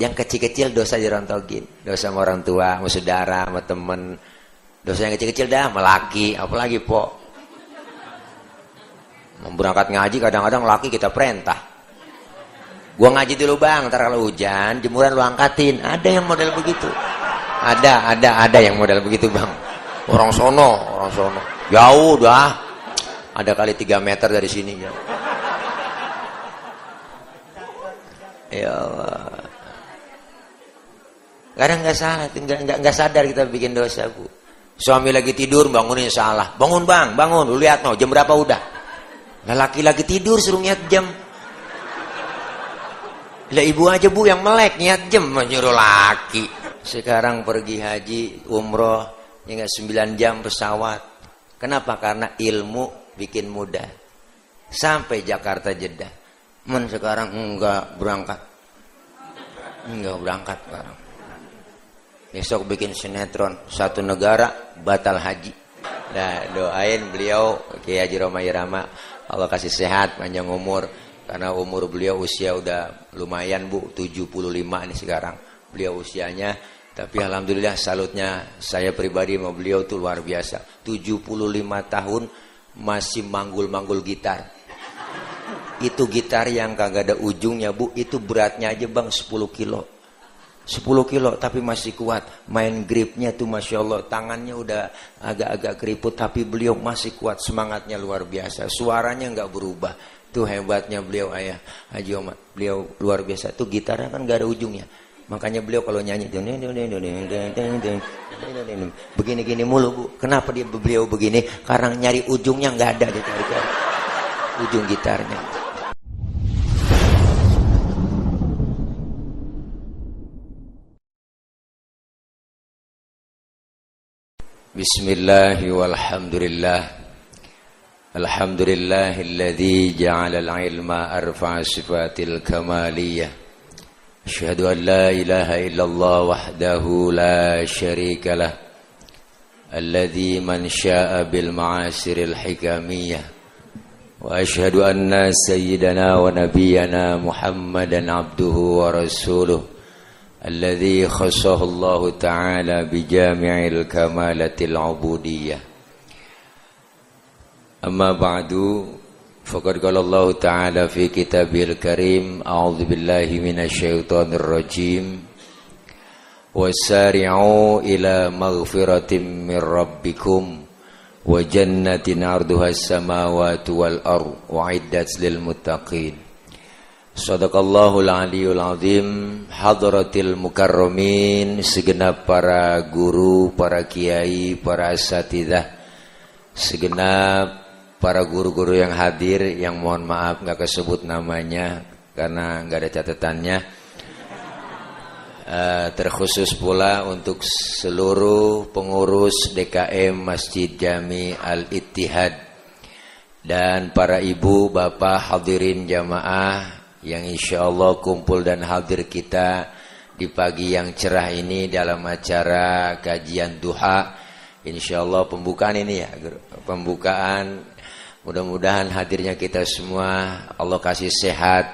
yang kecil-kecil dosa dirontogin. Dosa sama orang tua, sama saudara, sama temen. Dosa yang kecil-kecil dah, melaki, apalagi po. Berangkat ngaji kadang-kadang laki kita perintah. Gua ngaji dulu bang, ntar kalau hujan jemuran lu angkatin. Ada yang model begitu. Ada, ada, ada yang model begitu bang. Orang sono, orang sono. Jauh dah. Ada kali 3 meter dari sini ya. Ya Allah. Kadang nggak salah, nggak nggak sadar kita bikin dosa bu. Suami lagi tidur bangunin salah, bangun bang, bangun, lu lihat no jam berapa udah. Lah laki-laki tidur suruh niat jam. Lah ibu aja bu yang melek niat jam menyuruh laki. Sekarang pergi haji, umroh, ya nggak 9 jam pesawat. Kenapa? Karena ilmu bikin mudah. Sampai Jakarta Jeddah. Men sekarang enggak berangkat. Enggak berangkat sekarang. Besok bikin sinetron satu negara batal haji. Nah doain beliau Kiai Haji Roma Irama Allah kasih sehat panjang umur karena umur beliau usia udah lumayan Bu 75 nih sekarang. Beliau usianya tapi alhamdulillah salutnya saya pribadi sama beliau tuh luar biasa. 75 tahun masih manggul-manggul gitar. Itu gitar yang kagak ada ujungnya Bu, itu beratnya aja Bang 10 kilo. 10 kilo tapi masih kuat main gripnya tuh masya Allah tangannya udah agak-agak keriput tapi beliau masih kuat semangatnya luar biasa suaranya nggak berubah tuh hebatnya beliau ayah Haji Omar beliau luar biasa tuh gitarnya kan gak ada ujungnya makanya beliau kalau nyanyi begini-gini mulu bu kenapa dia beliau begini karena nyari ujungnya nggak ada di ujung gitarnya بسم الله والحمد لله. الحمد لله الذي جعل العلم أرفع صفات الكمالية. أشهد أن لا إله إلا الله وحده لا شريك له. الذي من شاء بالمعاصر الحكامية وأشهد أن سيدنا ونبينا محمدا عبده ورسوله. الذي خصه الله تعالى بجامع الكمالة العبودية أما بعد فقد قال الله تعالى في كتابه الكريم أعوذ بالله من الشيطان الرجيم وسارعوا إلى مغفرة من ربكم وجنة عرضها السماوات والأرض وعدت للمتقين Sadaqallahul aliyul azim. Hadratil mukarramin. Segenap para guru, para kiai, para asatidah. Segenap para guru-guru yang hadir Yang mohon maaf gak kesebut namanya Karena gak ada catatannya. Uh, Terkhusus pula untuk seluruh pengurus DKM Masjid Jami Al-Ittihad. Dan para ibu, bapak, hadirin jamaah yang insya Allah kumpul dan hadir kita di pagi yang cerah ini dalam acara kajian duha. Insya Allah pembukaan ini ya, pembukaan. Mudah-mudahan hadirnya kita semua Allah kasih sehat,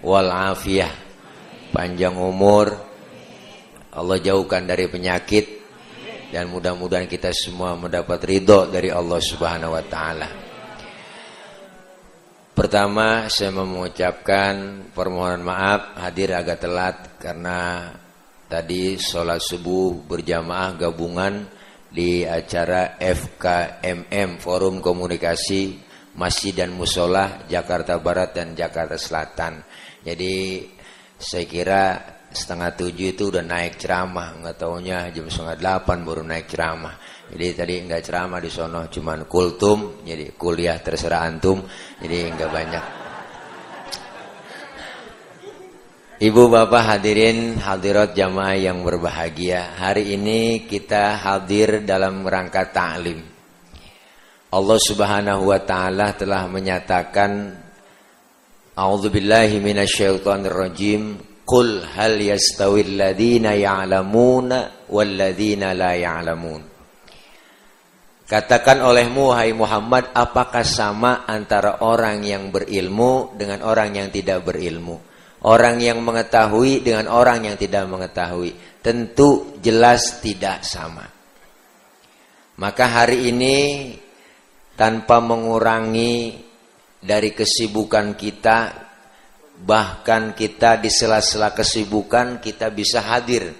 walafiah, panjang umur, Allah jauhkan dari penyakit, dan mudah-mudahan kita semua mendapat ridho dari Allah Subhanahu Wa Taala. Pertama saya mengucapkan permohonan maaf hadir agak telat karena tadi sholat subuh berjamaah gabungan di acara FKMM Forum Komunikasi Masjid dan Musola Jakarta Barat dan Jakarta Selatan. Jadi saya kira setengah tujuh itu udah naik ceramah, nggak taunya jam setengah delapan baru naik ceramah. Jadi tadi nggak ceramah di sono, cuman kultum, jadi kuliah terserah antum, jadi nggak banyak. Ibu bapak hadirin hadirat jamaah yang berbahagia. Hari ini kita hadir dalam rangka ta'lim. Allah subhanahu wa ta'ala telah menyatakan A'udzubillahi minasyaitonirrajim. Qul hal yastawil ladhina ya'lamuna wal ladhina la ya'lamun Katakan olehmu hai Muhammad apakah sama antara orang yang berilmu dengan orang yang tidak berilmu? orang yang mengetahui dengan orang yang tidak mengetahui. Tentu jelas tidak sama. Maka hari ini tanpa mengurangi dari kesibukan kita bahkan kita di sela-sela kesibukan kita bisa hadir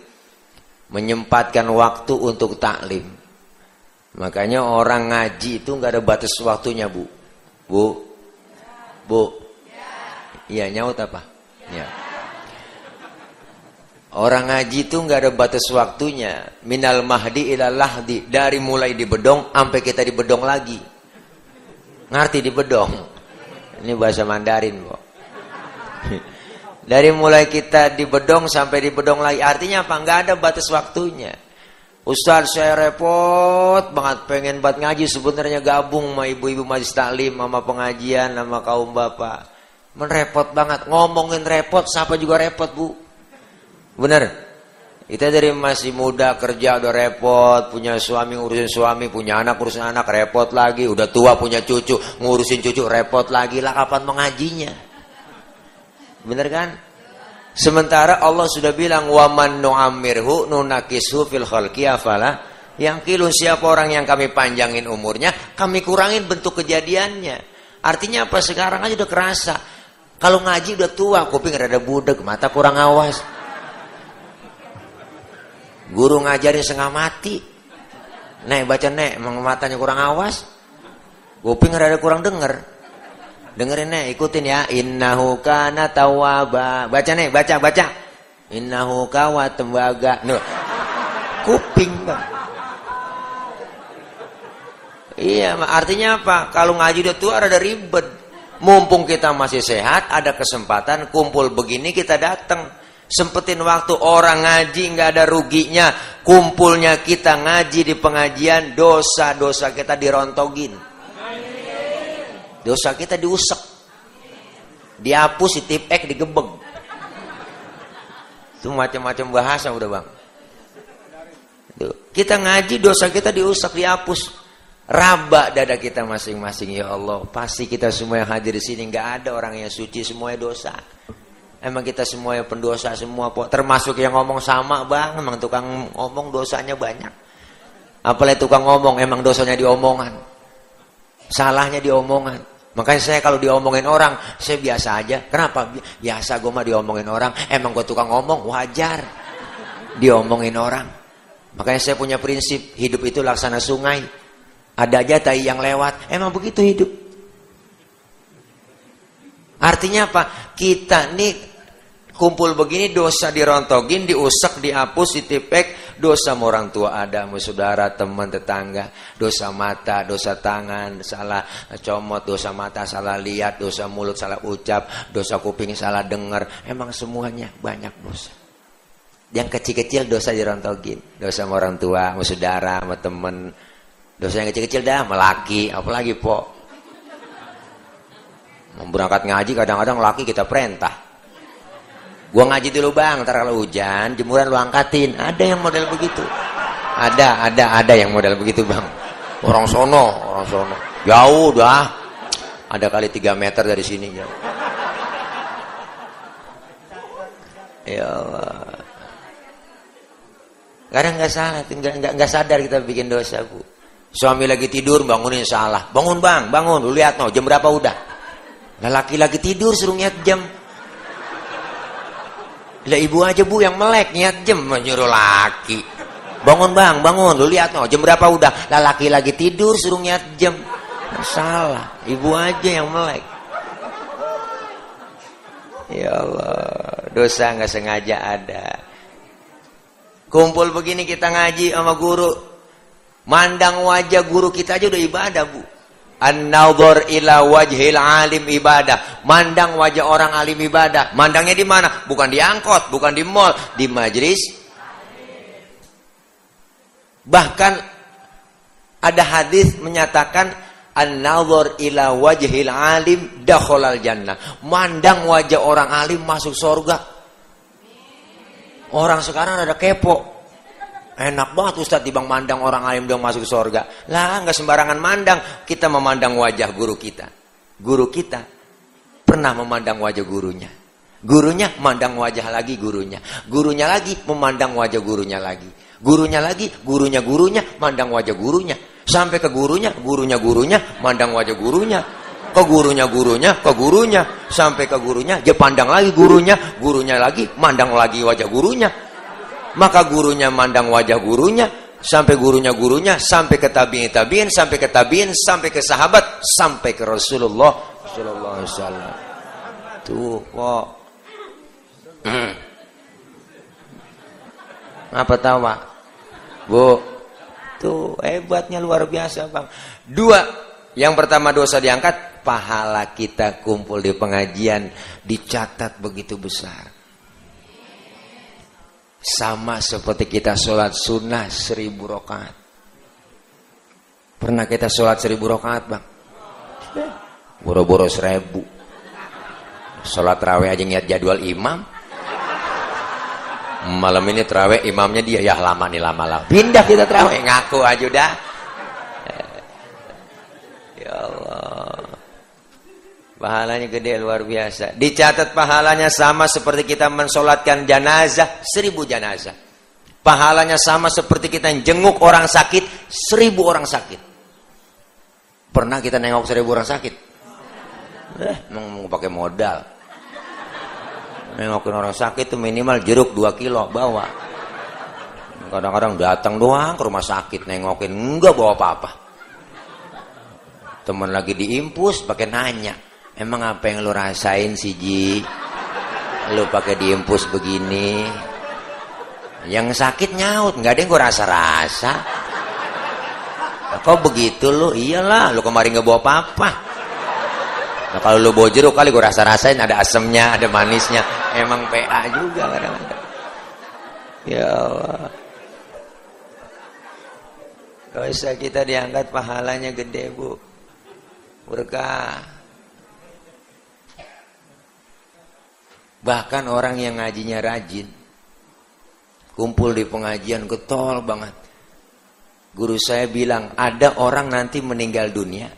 menyempatkan waktu untuk taklim. Makanya orang ngaji itu nggak ada batas waktunya, Bu. Bu. Bu. Iya, nyaut apa? Ya. Orang ngaji itu nggak ada batas waktunya. Minal mahdi ilal lahdi. Dari mulai di bedong sampai kita di bedong lagi. Ngerti di bedong? Ini bahasa Mandarin, Bu. Dari mulai kita di bedong sampai di bedong lagi. Artinya apa? Nggak ada batas waktunya. Ustaz saya repot banget pengen buat ngaji sebenarnya gabung sama ibu-ibu majlis taklim sama pengajian sama kaum bapak. Menrepot banget ngomongin repot siapa juga repot bu. Bener. Kita dari masih muda kerja udah repot, punya suami ngurusin suami, punya anak ngurusin anak repot lagi, udah tua punya cucu ngurusin cucu repot lagi lah kapan mengajinya? Bener kan? Sementara Allah sudah bilang waman nu'ammirhu nunakishu fil khalqi afala yang kilun siapa orang yang kami panjangin umurnya, kami kurangin bentuk kejadiannya. Artinya apa? Sekarang aja udah kerasa. Kalau ngaji udah tua, kuping rada budek, mata kurang awas. Guru ngajarin setengah mati. Nek baca nek, matanya kurang awas. Kuping rada kurang denger. Dengerin nih, ikutin ya. Innahu kana tawaba. Baca nih, baca, baca. Innahu kawa tembaga. Nuh. Kuping, Bang. Iya, artinya apa? Kalau ngaji udah tua ada ribet. Mumpung kita masih sehat, ada kesempatan kumpul begini kita datang. Sempetin waktu orang ngaji nggak ada ruginya. Kumpulnya kita ngaji di pengajian, dosa-dosa kita dirontogin. Dosa kita diusek. Dihapus, ditipek, digebeg. Itu macam-macam bahasa udah bang. Kita ngaji dosa kita diusek, dihapus. Raba dada kita masing-masing ya Allah. Pasti kita semua yang hadir di sini nggak ada orang yang suci, semuanya dosa. Emang kita semua yang pendosa semua, termasuk yang ngomong sama bang. Emang tukang ngomong dosanya banyak. Apalagi tukang ngomong, emang dosanya diomongan. Salahnya diomongan. Makanya saya kalau diomongin orang, saya biasa aja. Kenapa? Biasa gue mah diomongin orang. Emang gue tukang ngomong, wajar. Diomongin orang. Makanya saya punya prinsip, hidup itu laksana sungai. Ada aja tai yang lewat. Emang begitu hidup. Artinya apa? Kita nih kumpul begini dosa dirontogin, diusek, dihapus, ditipek, dosa orang tua ada, saudara, teman, tetangga, dosa mata, dosa tangan, salah comot, dosa mata, salah lihat, dosa mulut, salah ucap, dosa kuping, salah dengar, emang semuanya banyak dosa. Yang kecil-kecil dosa dirontogin, dosa sama orang tua, mau saudara, sama teman, dosa yang kecil-kecil dah, melaki, apalagi po. Berangkat ngaji kadang-kadang laki kita perintah Gua ngaji dulu bang, ntar kalau hujan jemuran lu angkatin. Ada yang model begitu. Ada, ada, ada yang model begitu bang. Orang sono, orang sono. Jauh dah. Ada kali 3 meter dari sini ya. Ya Allah. Kadang nggak salah, nggak nggak sadar kita bikin dosa bu. Suami lagi tidur bangunin salah. Bangun bang, bangun. Lu lihat no, jam berapa udah? Laki lagi tidur suruh lihat jam. Lah ibu aja bu yang melek niat jam menyuruh laki. Bangun bang, bangun. Lu lihat no, jam berapa udah? Lah laki lagi tidur suruh niat jam. Salah, ibu aja yang melek. Ya Allah, dosa nggak sengaja ada. Kumpul begini kita ngaji sama guru. Mandang wajah guru kita aja udah ibadah bu. An-nadhar ila wajhil alim ibadah. Mandang wajah orang alim ibadah. Mandangnya di mana? Bukan di angkot, bukan di mall, di majlis. Bahkan ada hadis menyatakan an-nadhar ila wajhil alim dakhalal jannah. Mandang wajah orang alim masuk surga. Orang sekarang ada kepo. Enak banget Ustadz dibang mandang orang alim dong masuk surga. Lah nggak sembarangan mandang. Kita memandang wajah guru kita. Guru kita pernah memandang wajah gurunya. Gurunya memandang wajah lagi gurunya. Gurunya lagi memandang wajah gurunya lagi. Gurunya lagi, gurunya gurunya, mandang wajah gurunya. Sampai ke gurunya, gurunya gurunya, mandang wajah gurunya. Ke gurunya gurunya, ke gurunya. Sampai ke gurunya, dia pandang lagi gurunya. Gurunya lagi, mandang lagi wajah gurunya. Maka gurunya mandang wajah gurunya. Sampai gurunya gurunya, sampai ke tabiin tabiin, sampai ke tabiin, sampai ke sahabat, sampai ke Rasulullah Sallallahu Alaihi Wasallam. Tuh kok Hmm. Apa tawa? Bu. Tuh hebatnya luar biasa, Bang. Dua. Yang pertama dosa diangkat, pahala kita kumpul di pengajian dicatat begitu besar. Sama seperti kita sholat sunnah seribu rokaat. Pernah kita sholat seribu rokaat, Bang? Boro-boro seribu. Sholat raweh aja niat jadwal imam malam ini terawih imamnya dia ya lama nih lama lah pindah kita terawih ngaku aja udah ya Allah pahalanya gede luar biasa. Dicatat pahalanya sama seperti kita mensolatkan jenazah seribu jenazah. Pahalanya sama seperti kita jenguk orang sakit seribu orang sakit. Pernah kita nengok seribu orang sakit? Eh, mau pakai modal. Nengokin orang sakit itu minimal jeruk 2 kilo bawa. Kadang-kadang datang doang ke rumah sakit nengokin. Enggak bawa apa-apa. Temen lagi diimpus pakai nanya emang apa yang lu rasain sih Ji lu pakai diimpus begini yang sakit nyaut nggak ada yang gue rasa-rasa kok begitu lu iyalah lu kemarin nggak bawa apa-apa Nah kalau lu bawa jeruk kali gue rasa-rasain ada asemnya, ada manisnya. Emang PA juga kadang-kadang. Ya Allah. Usah kita diangkat pahalanya gede bu. Berkah. Bahkan orang yang ngajinya rajin. Kumpul di pengajian getol banget. Guru saya bilang ada orang nanti meninggal dunia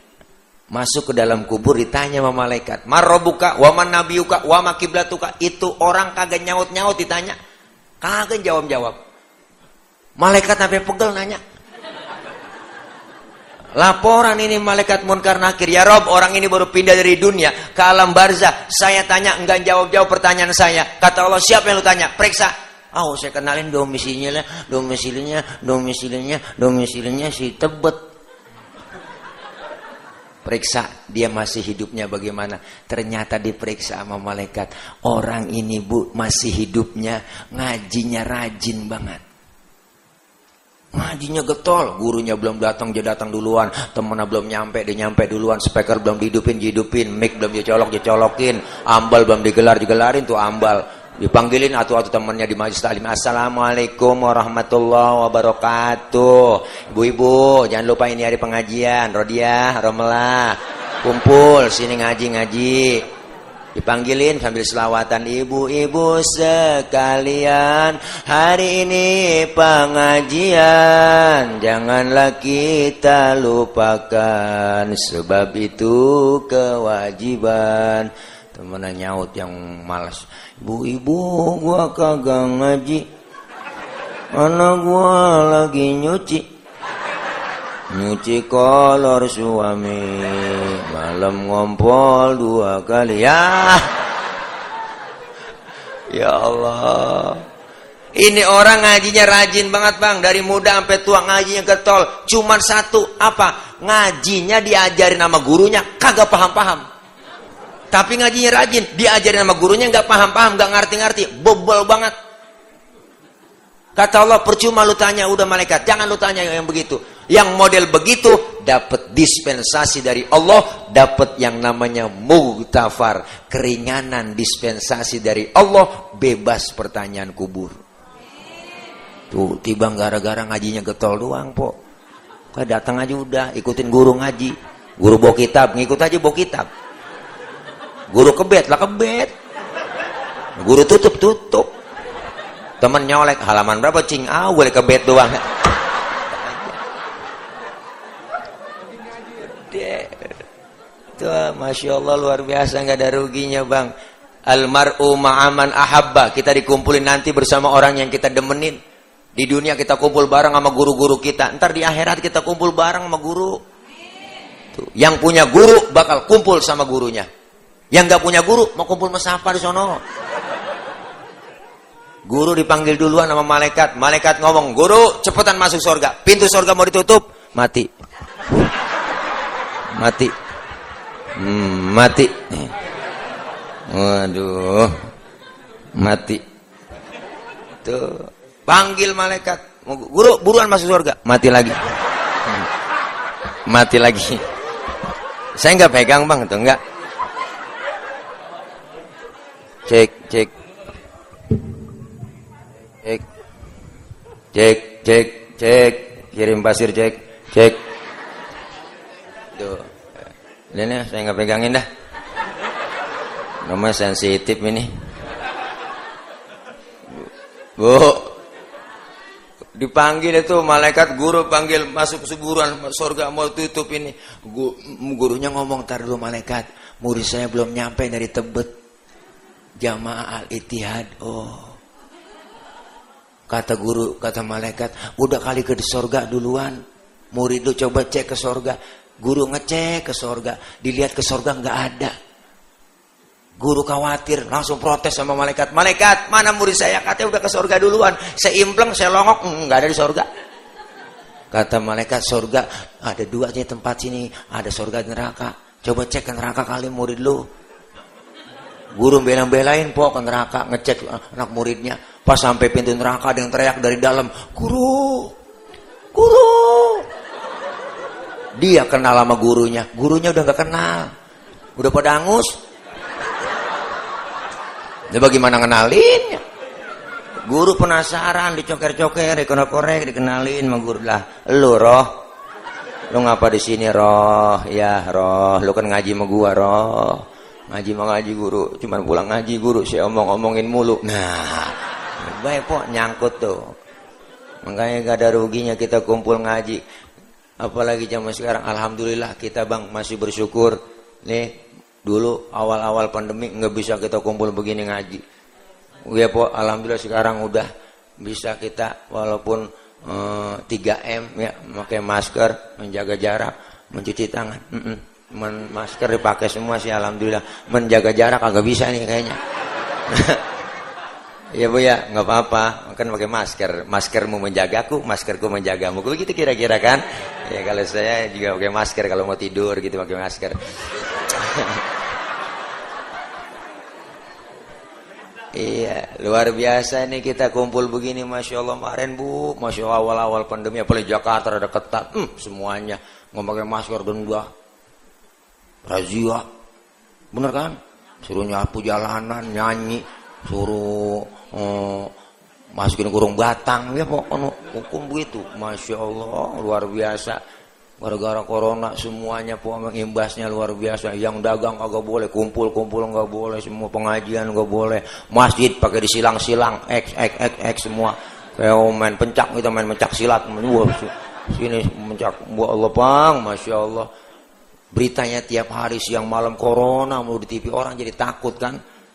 Masuk ke dalam kubur ditanya sama malaikat, "Marobuka wa man nabiyuka wa ma kiblatuka?" Itu orang kagak nyaut-nyaut ditanya. Kagak jawab-jawab. Malaikat sampai pegel nanya. Laporan ini malaikat munkar nakir. Ya Rob, orang ini baru pindah dari dunia ke alam barzah. Saya tanya, enggak jawab-jawab pertanyaan saya. Kata Allah, siapa yang lu tanya? Periksa. Oh, saya kenalin domisilinya, domisilinya, domisilinya, domisilinya si Tebet periksa dia masih hidupnya bagaimana ternyata diperiksa sama malaikat orang ini bu masih hidupnya ngajinya rajin banget ngajinya getol. Gurunya belum datang dia datang duluan. Temennya belum nyampe dia nyampe duluan. Speaker belum dihidupin dihidupin. Mic belum dia colok dia colokin ambal belum digelar digelarin tuh ambal. Dipanggilin atau atau temannya di majlis taklim. Assalamualaikum warahmatullahi wabarakatuh. Ibu-ibu jangan lupa ini hari pengajian. Rodiah Romela kumpul sini ngaji-ngaji dipanggilin sambil selawatan ibu-ibu sekalian hari ini pengajian. Janganlah kita lupakan sebab itu kewajiban. Temennya nyaut yang malas ibu-ibu gua kagak ngaji. Anak gua lagi nyuci nyuci kolor suami malam ngompol dua kali. Ya. Ya Allah. Ini orang ngajinya rajin banget bang. Dari muda sampai tua ngajinya getol. Cuman satu apa? Ngajinya diajarin sama gurunya kagak paham-paham. Tapi ngajinya rajin, diajarin sama gurunya nggak paham-paham, nggak ngerti-ngerti, bobol banget. Kata Allah, percuma lu tanya udah malaikat, jangan lu tanya yang begitu. Yang model begitu dapat dispensasi dari Allah, dapat yang namanya mugtafar, keringanan dispensasi dari Allah, bebas pertanyaan kubur. Tuh, tiba gara-gara ngajinya getol doang, po. Kayak datang aja udah, ikutin guru ngaji. Guru bawa kitab, ngikut aja bawa kitab. Guru kebet lah kebet. Guru tutup tutup. Temen nyolek halaman berapa cing ah boleh kebet doang. Tuh, masya Allah luar biasa nggak ada ruginya bang. Almar'u ma'aman ahabba. Kita dikumpulin nanti bersama orang yang kita demenin. Di dunia kita kumpul bareng sama guru-guru kita. Ntar di akhirat kita kumpul bareng sama guru. Tuh. Yang punya guru bakal kumpul sama gurunya. Yang gak punya guru mau kumpul sama siapa di sono. Guru dipanggil duluan sama malaikat. Malaikat ngomong, guru cepetan masuk surga. Pintu surga mau ditutup, mati. Mati. Hmm, mati. Waduh. Mati. Tuh. Panggil malaikat. Guru, buruan masuk surga. Mati lagi. Mati lagi. Saya nggak pegang bang, tuh enggak. Cek, cek. Cek. Cek, cek, cek. Kirim pasir, cek, cek. Tuh. Ini saya nggak pegangin dah. Nomor sensitif ini. Bu, dipanggil itu malaikat guru panggil masuk suburan surga mau tutup ini. Gurunya ngomong tar dulu malaikat, murid saya belum nyampe dari Tebet. Jamaah Al-Ittihad. Oh. Kata guru, kata malaikat, udah kali ke surga duluan. Murid lu coba cek ke surga. Guru ngecek ke surga, dilihat ke surga nggak ada. Guru khawatir, langsung protes sama malaikat. Malaikat, mana murid saya? Katanya udah ke surga duluan. Saya impleng, saya longok, hmm, nggak ada di surga. Kata malaikat, surga ada dua aja tempat sini. Ada surga dan neraka. Coba cek ke neraka kali murid lu. Guru bela-belain pok ke neraka, ngecek anak muridnya. Pas sampai pintu neraka ada yang teriak dari dalam, guru, guru. Dia kenal sama gurunya, gurunya udah gak kenal. Udah pada angus, Ya bagaimana kenalin? Guru penasaran, dicoker-coker, dikorek-korek, dikenalin sama guru lah. Lu roh, lu ngapa di sini roh? Ya roh, lu kan ngaji sama gua roh. Ngaji mau ngaji guru, cuman pulang ngaji guru, saya omong-omongin mulu. Nah, baik kok nyangkut tuh. Makanya gak ada ruginya kita kumpul ngaji. Apalagi zaman sekarang, alhamdulillah kita bang masih bersyukur. Nih Dulu awal-awal pandemi nggak bisa kita kumpul begini ngaji. Ya po, alhamdulillah sekarang udah bisa kita walaupun uh, eh, 3M ya, pakai masker, menjaga jarak, mencuci tangan. Mm -mm. Masker dipakai semua sih alhamdulillah. Menjaga jarak agak bisa nih kayaknya. Ya bu ya, nggak apa-apa. Kan pakai masker. Maskermu menjagaku, maskerku menjagamu. Begitu kira-kira kan? Ya kalau saya juga pakai masker kalau mau tidur gitu pakai masker. Iya, luar biasa nih kita kumpul begini, masya Allah kemarin bu, masya Allah awal-awal pandemi, apalagi Jakarta ada ketat, hmm, semuanya nggak pakai masker udah razia, bener kan? Suruh nyapu jalanan, nyanyi, suruh eh, masukin kurung batang, ya pokoknya hukum begitu, masya Allah luar biasa. Gara-gara corona semuanya memang imbasnya luar biasa. Yang dagang kagak boleh, kumpul-kumpul nggak boleh, semua pengajian nggak boleh. Masjid pakai disilang-silang, x x x x semua. Kayak main pencak kita main pencak silat. Wah, sini pencak. Buat Allah masya Allah. Beritanya tiap hari siang malam corona mau di TV orang jadi takut kan.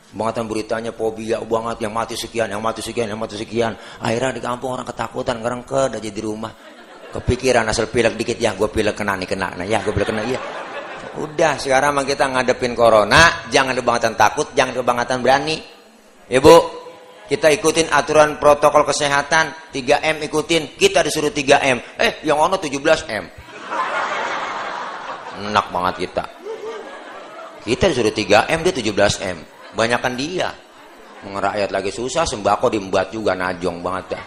Bangatan beritanya fobia banget yang mati sekian, yang mati sekian, yang mati sekian. Akhirnya di kampung orang ketakutan, ngerengke aja di rumah. Kepikiran asal pilek dikit ya gue pilek kena nih kena nah ya gue pilek kena iya. Udah sekarang mah kita ngadepin corona jangan kebangetan takut jangan kebangetan berani. Ibu kita ikutin aturan protokol kesehatan 3M ikutin kita disuruh 3M eh yang ono 17M enak banget kita. Kita disuruh 3M dia 17M banyakkan dia rakyat lagi susah sembako diembat juga najong banget dah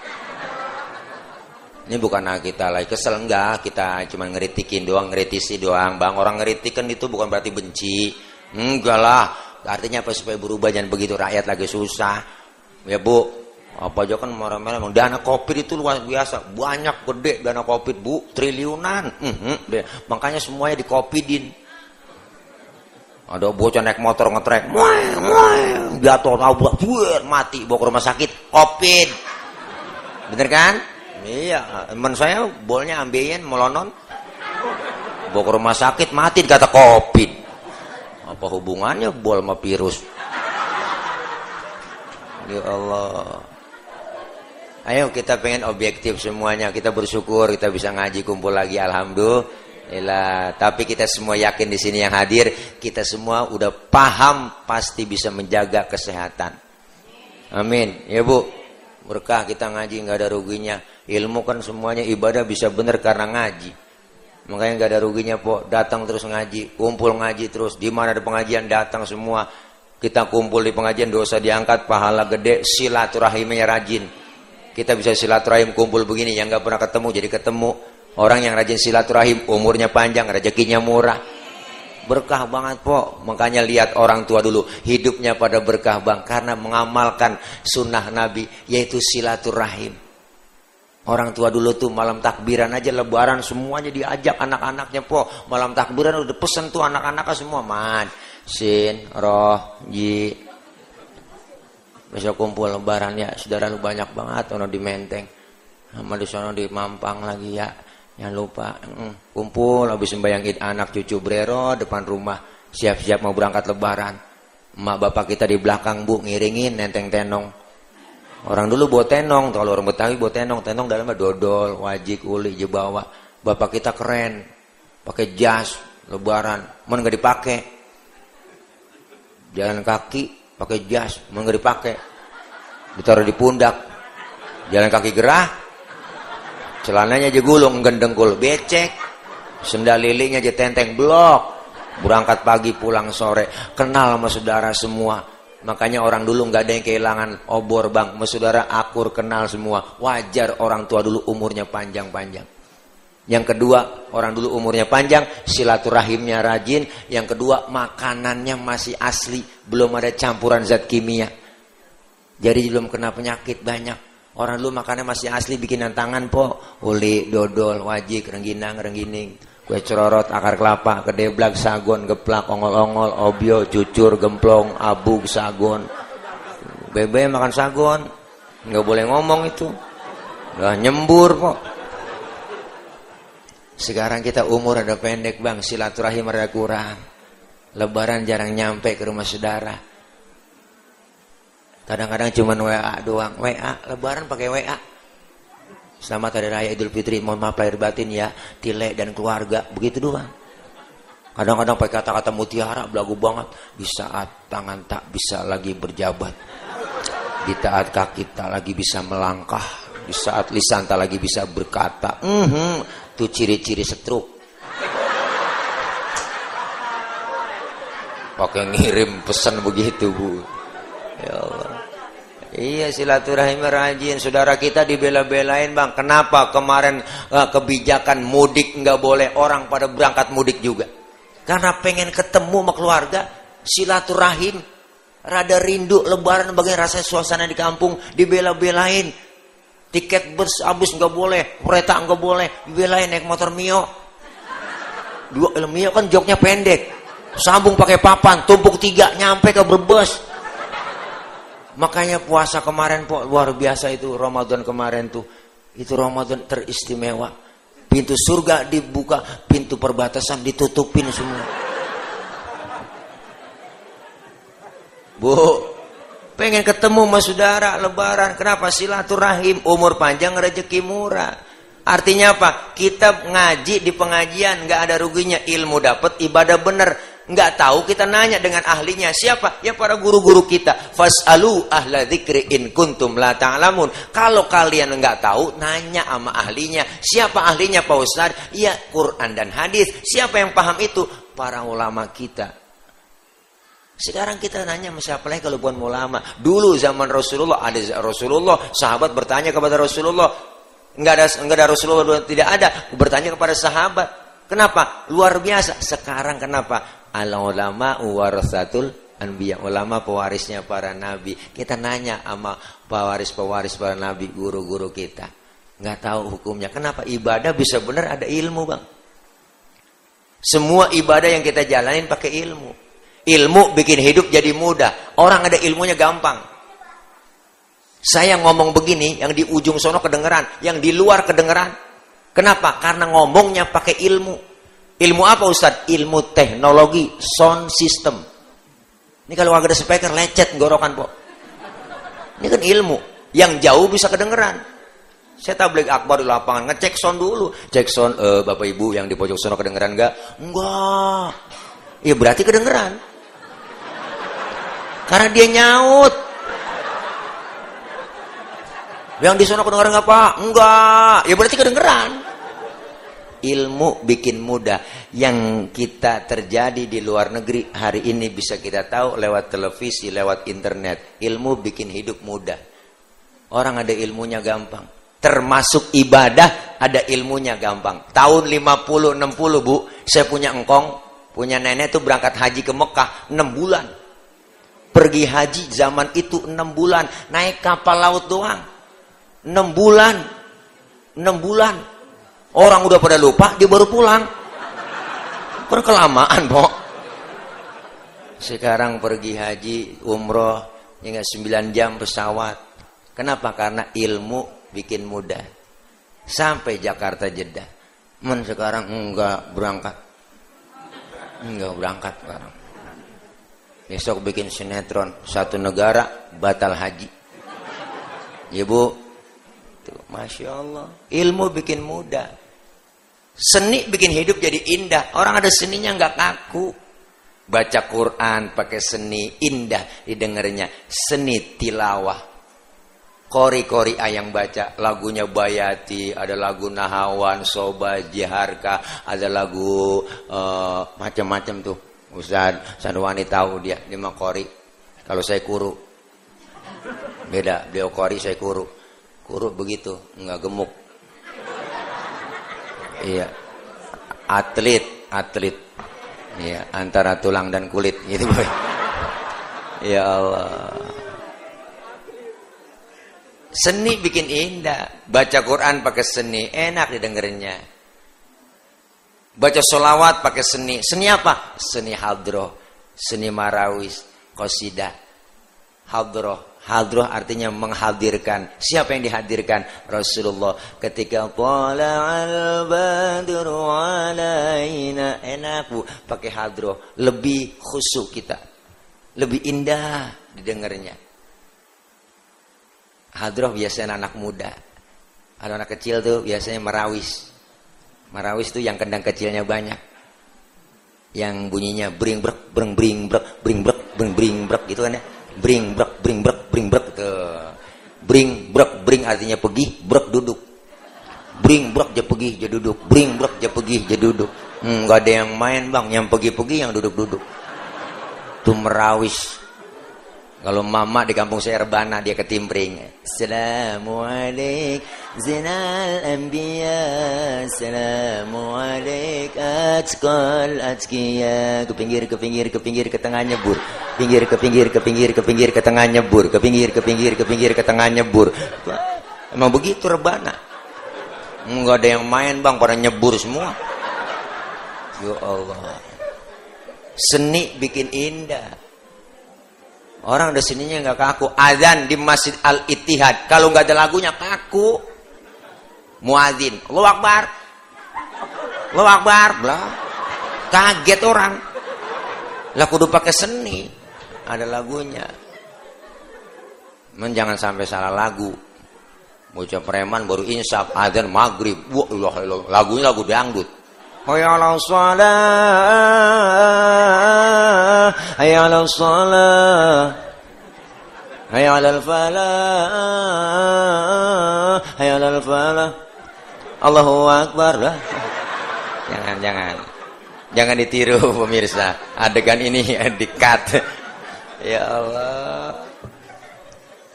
ini bukan kita lagi kesel enggak, kita cuma ngeritikin doang, ngeritisi doang. Bang, orang ngeritikan itu bukan berarti benci. Enggak lah. Artinya apa supaya berubah jangan begitu rakyat lagi susah. Ya Bu, apa aja kan marah-marah. Dana covid itu luar biasa, banyak gede dana covid Bu, triliunan. -hmm. Makanya semuanya di covidin. Ada bocah naik motor ngetrek, jatuh tabrak, mati, bawa ke rumah sakit, covid. Bener kan? Iya, teman saya bolnya ambilin melonon. Bawa ke rumah sakit mati kata covid. Apa hubungannya bol sama virus? Ya Allah. Ayo kita pengen objektif semuanya. Kita bersyukur kita bisa ngaji kumpul lagi. Alhamdulillah. Tapi kita semua yakin di sini yang hadir, kita semua udah paham pasti bisa menjaga kesehatan. Amin. Ya Bu. Berkah kita ngaji nggak ada ruginya. Ilmu kan semuanya ibadah bisa benar karena ngaji. Makanya nggak ada ruginya po. Datang terus ngaji, kumpul ngaji terus. Di mana ada pengajian datang semua. Kita kumpul di pengajian dosa diangkat, pahala gede, silaturahimnya rajin kita bisa silaturahim kumpul begini yang nggak pernah ketemu jadi ketemu. Orang yang rajin silaturahim umurnya panjang, rezekinya murah. Berkah banget po. Makanya lihat orang tua dulu hidupnya pada berkah bang karena mengamalkan sunnah Nabi yaitu silaturahim. Orang tua dulu tuh malam takbiran aja lebaran semuanya diajak anak-anaknya po. Malam takbiran udah pesen tuh anak-anaknya semua man. Sin, roh, ji, besok kumpul lebaran ya saudara lu banyak banget ono di Menteng sama di sono di Mampang lagi ya jangan lupa mm, kumpul habis sembahyang id anak cucu brero depan rumah siap-siap mau berangkat lebaran. Emak bapak kita di belakang bu ngiringin nenteng tenong. Orang dulu bawa tenong kalau orang Betawi bawa tenong tenong dalamnya dodol wajik uli jebawa. Bapak kita keren pakai jas lebaran mau nggak dipakai. Jalan kaki pakai jas mau nggak dipakai. Ditaruh di pundak jalan kaki gerah celananya aja gulung gendengkul becek. Sendal lilinya aja tenteng blok. Berangkat pagi pulang sore. Kenal sama saudara semua. Makanya orang dulu nggak ada yang kehilangan obor bang. Sama saudara akur kenal semua. Wajar orang tua dulu umurnya panjang-panjang. Yang kedua, orang dulu umurnya panjang, silaturahimnya rajin. Yang kedua, makanannya masih asli, belum ada campuran zat kimia. Jadi belum kena penyakit banyak. Orang dulu makannya masih asli, bikinan tangan po. Uli, dodol, wajik, rengginang, renggining. Kue cerorot, akar kelapa, kedeblak, sagon, geplak, ongol-ongol, obio, cucur, gemplong, abug, sagon. Bebe makan sagon. Nggak boleh ngomong itu. Udah nyembur po. Sekarang kita umur ada pendek bang, silaturahim ada kurang. Lebaran jarang nyampe ke rumah saudara. Kadang-kadang cuma WA doang. WA, lebaran pakai WA. Selamat Hari Raya Idul Fitri, mohon maaf lahir batin ya, Tile dan keluarga, begitu doang. Kadang-kadang pakai kata-kata mutiara, belagu banget. Di saat tangan tak bisa lagi berjabat. Di saat kaki tak lagi bisa melangkah. Di saat lisan tak lagi bisa berkata. Mm -hmm itu ciri-ciri setruk. Pakai ngirim pesan begitu, Bu. Ya Allah. Iya silaturahim rajin. Saudara kita dibela-belain bang. Kenapa kemarin uh, kebijakan mudik nggak boleh? Orang pada berangkat mudik juga. Karena pengen ketemu sama keluarga Silaturahim. Rada rindu lebaran bagaimana rasanya suasana di kampung Dibela-belain. Tiket bus habis nggak boleh, kereta nggak boleh, dibelain naik motor Mio. Dua eh, Mio kan joknya pendek, sambung pakai papan, tumpuk tiga, nyampe ke Brebes. Makanya puasa kemarin po, luar biasa itu Ramadan kemarin tuh. Itu Ramadan teristimewa. Pintu surga dibuka, pintu perbatasan ditutupin semua. Bu, Pengen ketemu sama saudara lebaran. Kenapa? Silaturahim. Umur panjang rezeki murah. Artinya apa? Kita ngaji di pengajian. nggak ada ruginya. Ilmu dapat, ibadah bener. Nggak tahu kita nanya dengan ahlinya. Siapa? Ya para guru-guru kita. Fas'alu ahla dzikri in kuntum la ta'lamun. Kalau kalian nggak tahu, nanya sama ahlinya. Siapa ahlinya Pak Ustaz? Ya Quran dan hadis. Siapa yang paham itu? Para ulama kita sekarang kita nanya sama siapa lagi kalau bukan ulama. Dulu zaman Rasulullah ada Rasulullah, sahabat bertanya kepada Rasulullah. Enggak ada enggak ada Rasulullah tidak ada, bertanya kepada sahabat. Kenapa? Luar biasa. Sekarang kenapa? Al ulama warasatul anbiya. Ulama pewarisnya para nabi. Kita nanya sama pewaris-pewaris para nabi, guru-guru kita. Enggak tahu hukumnya. Kenapa? Ibadah bisa benar ada ilmu, Bang. Semua ibadah yang kita jalanin pakai ilmu. Ilmu bikin hidup jadi mudah. Orang ada ilmunya gampang. Saya ngomong begini, yang di ujung sono kedengeran, yang di luar kedengeran. Kenapa? Karena ngomongnya pakai ilmu. Ilmu apa Ustaz? Ilmu teknologi, sound system. Ini kalau ada speaker lecet gorokan, Po. Ini kan ilmu. Yang jauh bisa kedengeran. Saya tablik akbar di lapangan, ngecek sound dulu. Cek sound, e, Bapak Ibu yang di pojok sono kedengeran enggak? Enggak. Ya berarti kedengeran. Karena dia nyaut. Yang di sono kedengeran enggak Pak? Enggak. Ya berarti kedengeran. Ilmu bikin mudah. Yang kita terjadi di luar negeri hari ini bisa kita tahu lewat televisi, lewat internet. Ilmu bikin hidup mudah. Orang ada ilmunya gampang termasuk ibadah ada ilmunya gampang. Tahun 50 60 Bu, saya punya engkong, punya nenek tuh berangkat haji ke Mekah 6 bulan. Pergi haji zaman itu 6 bulan, naik kapal laut doang. 6 bulan. 6 bulan. Orang udah pada lupa, dia baru pulang. Kan kelamaan, Pok. Sekarang pergi haji, umroh, hingga 9 jam pesawat. Kenapa? Karena ilmu bikin mudah. Sampai Jakarta Jeddah. Men sekarang enggak berangkat. Enggak berangkat sekarang. Besok bikin sinetron satu negara batal haji. Ya bu, Tuh, masya Allah. Ilmu bikin mudah. Seni bikin hidup jadi indah. Orang ada seninya nggak kaku. Baca Quran pakai seni indah didengarnya. Seni tilawah Kori-kori ayang baca lagunya Bayati, ada lagu Nahawan, Soba, Jiharka, ada lagu uh, macam-macam tuh. Ustaz Sanwani tahu dia, dia mah kori. Kalau saya kuru. Beda, beliau kori, saya kuru. Kuru begitu, nggak gemuk. Iya. Atlet, atlet. Iya, antara tulang dan kulit gitu, boy. Ya Allah. Seni bikin indah. Baca Quran pakai seni, enak didengerinnya. Baca solawat pakai seni. Seni apa? Seni hadroh, seni marawis, kosida. Hadroh, hadroh artinya menghadirkan. Siapa yang dihadirkan? Rasulullah. Ketika al badru alaina. Enak bu, pakai hadroh. Lebih khusyuk kita. Lebih indah didengarnya. Hadroh biasanya anak muda. Kalau anak kecil tuh biasanya merawis. Merawis tuh yang kendang kecilnya banyak. Yang bunyinya bring brek, bring bring brek, bring brek, bring bring brek gitu kan ya. Bring brek, bring brek, bring brek tuh. Bring brek, bring artinya pergi, brek duduk. Bring brek dia pergi, dia duduk. Bring brek dia pergi, dia duduk. Hmm, ada yang main bang, yang pergi-pergi yang duduk-duduk. Tuh merawis kalau mama di kampung saya rebana dia ketimbring. Assalamualaikum zinal anbiya. Assalamualaikum atqal atqiya. Ke pinggir ke pinggir ke pinggir ke tengah nyebur. Pinggir ke pinggir ke pinggir ke pinggir ke tengah nyebur. Ke pinggir ke pinggir ke pinggir ke tengah nyebur. Emang begitu rebana. Enggak ada yang main bang, pada nyebur semua. Ya Allah. Seni bikin indah. Orang di sininya nggak kaku. Azan di Masjid Al Ittihad. Kalau nggak ada lagunya kaku. Muadzin. Allahu Akbar. Allahu Akbar. Blah. Kaget orang. Lah kudu pakai seni. Ada lagunya. Men jangan sampai salah lagu. Bocah preman baru insaf azan maghrib. Wah, lagunya lagu dangdut. Hayya 'ala shalah. Hayya 'ala shalah. Hayya 'alal falah. Hayya 'alal falah. Allahu akbar. Jangan jangan. Jangan ditiru pemirsa. Adegan ini dikat. Ya Allah.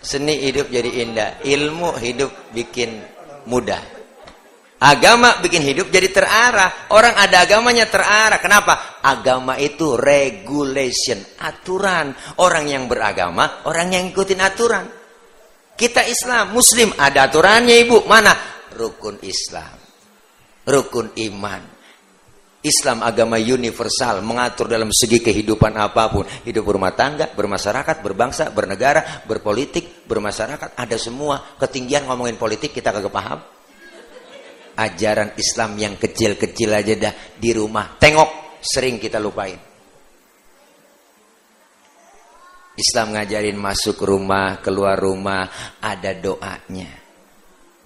Seni hidup jadi indah, ilmu hidup bikin mudah. Agama bikin hidup jadi terarah. Orang ada agamanya terarah. Kenapa? Agama itu regulation, aturan. Orang yang beragama, orang yang ikutin aturan. Kita Islam, Muslim, ada aturannya ibu. Mana? Rukun Islam. Rukun iman. Islam agama universal mengatur dalam segi kehidupan apa pun hidup berumah tangga bermasyarakat berbangsa bernegara berpolitik bermasyarakat ada semua ketinggian ngomongin politik kita kagak paham ajaran Islam yang kecil-kecil aja dah di rumah. Tengok, sering kita lupain. Islam ngajarin masuk rumah, keluar rumah, ada doanya.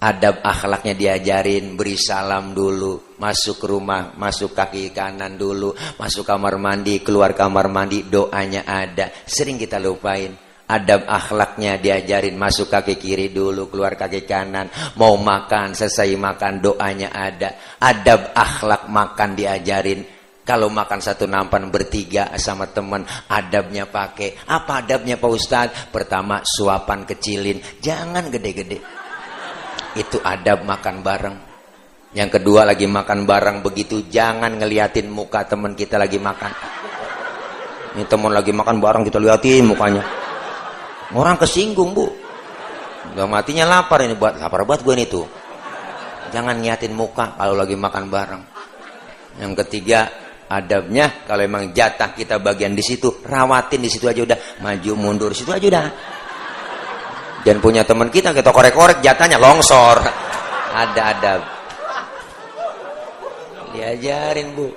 Adab akhlaknya diajarin, beri salam dulu, masuk rumah, masuk kaki kanan dulu, masuk kamar mandi, keluar kamar mandi, doanya ada. Sering kita lupain. Adab akhlaknya diajarin, masuk kaki kiri dulu, keluar kaki kanan. Mau makan, selesai makan, doanya ada. Adab akhlak makan diajarin, kalau makan satu nampan bertiga sama teman, adabnya pakai. Apa adabnya Pak Ustadz? Pertama, suapan kecilin. Jangan gede-gede. Itu adab makan bareng. Yang kedua lagi makan bareng begitu. Jangan ngeliatin muka teman kita lagi makan. Ini teman lagi makan bareng kita liatin mukanya. Orang kesinggung bu. Gak matinya lapar ini buat lapar buat gue nih tuh. Jangan nyatin muka kalau lagi makan bareng. Yang ketiga, adabnya kalau emang jatah kita bagian di situ rawatin di situ aja udah. Maju mundur situ aja udah. Dan punya teman kita kita korek-korek jatahnya longsor. Ada adab. Diajarin bu.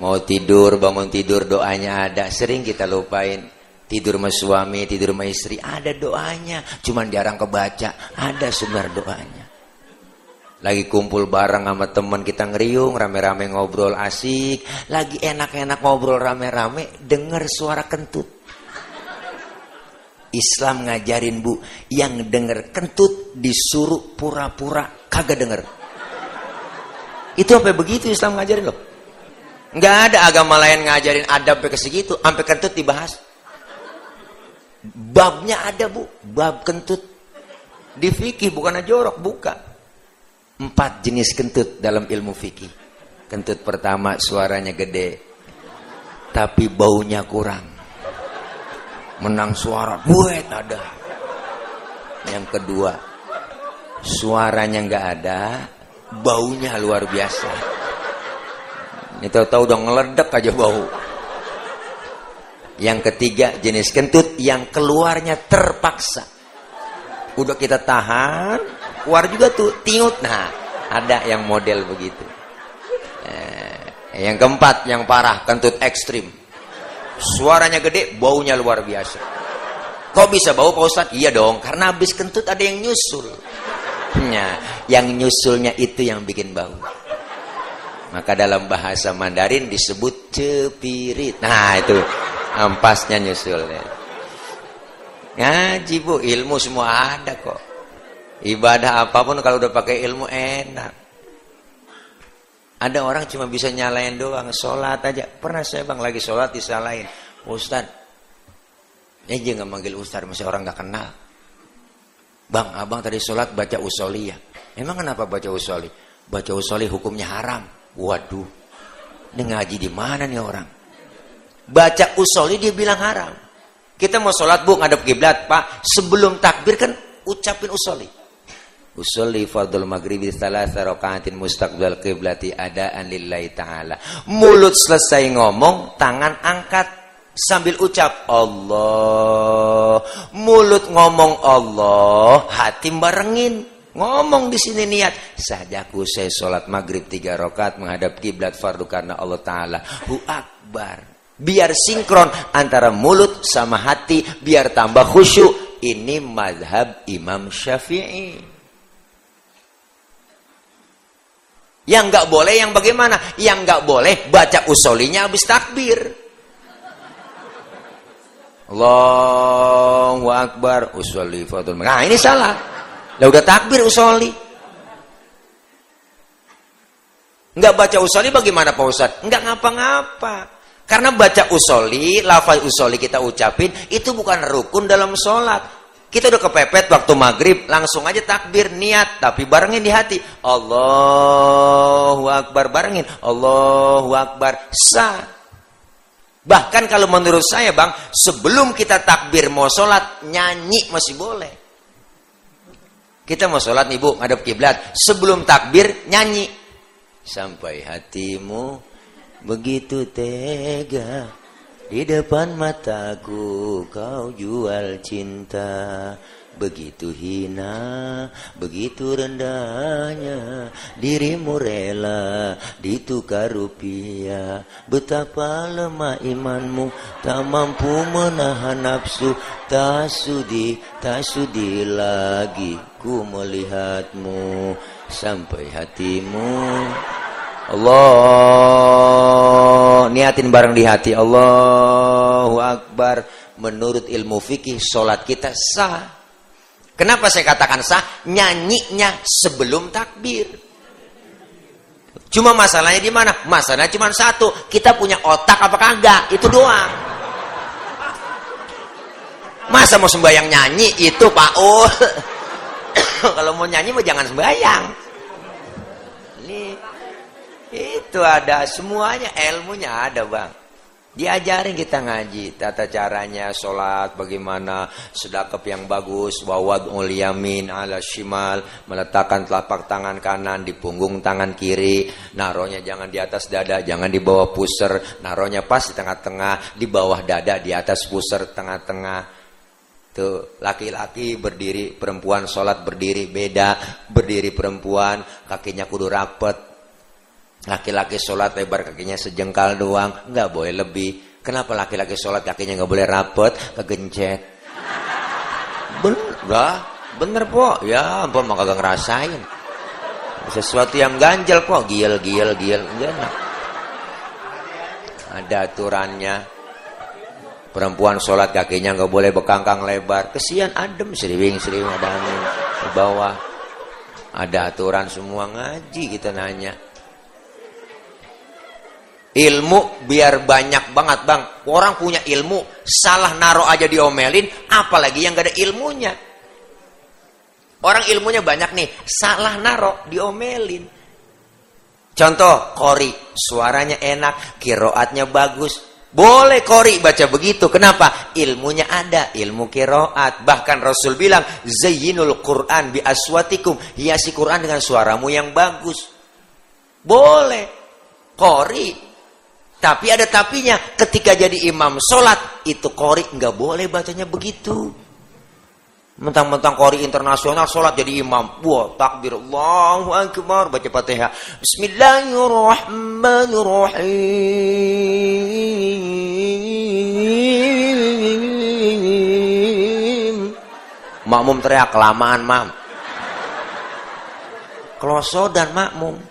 Mau tidur bangun tidur doanya ada. Sering kita lupain tidur sama suami tidur sama istri ada doanya cuman jarang kebaca ada sumber doanya lagi kumpul bareng sama teman kita ngeriung, rame-rame ngobrol asik. Lagi enak-enak ngobrol rame-rame, denger suara kentut. Islam ngajarin bu, yang denger kentut disuruh pura-pura kagak denger. Itu apa begitu Islam ngajarin loh. Nggak ada agama lain ngajarin adab ke segitu, sampai kentut dibahas. Babnya ada bu, bab kentut. Di fikih bukan jorok, bukan empat jenis kentut dalam ilmu fikih. Kentut pertama suaranya gede, tapi baunya kurang. Menang suara, buet ada. Yang kedua, suaranya nggak ada, baunya luar biasa. Ini tahu-tahu udah ngeledek aja bau. Yang ketiga jenis kentut yang keluarnya terpaksa. Udah kita tahan, keluar juga tuh tiut nah ada yang model begitu. Eh, yang keempat yang parah kentut ekstrim. Suaranya gede baunya luar biasa. Kok bisa bau Pak Ustadz? iya dong karena habis kentut ada yang nyusul. Nah, yang nyusulnya itu yang bikin bau maka dalam bahasa Mandarin disebut cepirit nah itu ampasnya nyusul ngaji bu ilmu semua ada kok Ibadah apa pun kalau udah pakai ilmu enak. Ada orang cuma bisa nyalain doang, sholat aja. Pernah saya bang lagi sholat disalahin. Ustad, ini aja nggak manggil Ustad, masih orang nggak kenal. Bang, abang tadi sholat baca usoli ya. Emang kenapa baca usoli? Baca usoli hukumnya haram. Waduh, ini ngaji di mana nih orang? Baca usoli dia bilang haram. Kita mau sholat bu ngadep kiblat pak. Sebelum takbir kan ucapin usoli. Usolli fardul maghribi thalatha rakaatin mustaqbal qiblati adaan lillahi ta'ala. Mulut selesai ngomong, tangan angkat sambil ucap Allah. Mulut ngomong Allah, hati barengin. Ngomong di sini niat sajaku saya sholat maghrib tiga rakaat menghadap kiblat fardu karena Allah Taala. Hu akbar. Biar sinkron antara mulut sama hati, biar tambah khusyuk. Ini madhab Imam Syafi'i. Yang nggak boleh yang bagaimana? Yang nggak boleh baca usolinya habis takbir. Allahu Akbar fatul. Nah ini salah. Lah udah takbir usoli. Nggak baca usoli bagaimana Pak Ustaz? Nggak ngapa-ngapa. Karena baca usoli, lafal usoli kita ucapin, itu bukan rukun dalam sholat. Kita udah kepepet waktu maghrib, langsung aja takbir niat, tapi barengin di hati. Allahu Akbar barengin. Allahu Akbar sah. Bahkan kalau menurut saya bang, sebelum kita takbir mau sholat, nyanyi masih boleh. Kita mau sholat nih bu, ngadep kiblat. Sebelum takbir, nyanyi. Sampai hatimu begitu tega di depan mataku kau jual cinta begitu hina, begitu rendahnya dirimu rela ditukar rupiah. Betapa lemah imanmu, tak mampu menahan nafsu, tak sudi, tak sudi lagi ku melihatmu sampai hatimu. Allah niatin bareng di hati Allahu Akbar menurut ilmu fikih sholat kita sah kenapa saya katakan sah? Nyanyinya sebelum takbir. Cuma masalahnya di mana? Masalahnya cuma satu. Kita punya otak apa kagak? Itu doang. Masa mau sembahyang nyanyi? Itu Pak Ul. Kalau mau nyanyi mau jangan sembahyang. Ini itu ada semuanya. Ilmunya ada bang. Diajarin kita ngaji tata caranya sholat bagaimana sedekap yang bagus wawad yamin ala shimal meletakkan telapak tangan kanan di punggung tangan kiri naronya jangan di atas dada jangan di bawah pusar naronya pas di tengah-tengah di bawah dada di atas pusar tengah-tengah. Tuh laki-laki berdiri perempuan sholat berdiri beda berdiri perempuan kakinya kudu rapet Laki-laki sholat lebar kakinya sejengkal doang, nggak boleh lebih. Kenapa laki-laki sholat kakinya nggak boleh rapet, kegencet? Bener, bener po. Ya, ampun maka gak ngerasain. Sesuatu yang ganjel po, giel, giel, giel, enak. Ada aturannya. Perempuan sholat kakinya nggak boleh bekangkang lebar. Kesian adem, seriwing, seriwing ada di bawah. Ada aturan semua ngaji kita nanya. Ilmu biar banyak banget bang. Orang punya ilmu, salah naruh aja diomelin, apalagi yang gak ada ilmunya. Orang ilmunya banyak nih, salah naruh diomelin. Contoh, kori, suaranya enak, kiroatnya bagus. Boleh kori baca begitu. Kenapa? Ilmunya ada, ilmu kiroat. Bahkan Rasul bilang, Zayyinul Quran bi aswatikum. Hiasi Quran dengan suaramu yang bagus. Boleh. Kori tapi ada tapinya, ketika jadi imam sholat, itu kori nggak boleh bacanya begitu. Mentang-mentang kori internasional sholat jadi imam. Wah, takbir Allahu Akbar. Baca fatihah. Bismillahirrahmanirrahim. Makmum teriak, kelamaan mam. Kloso dan makmum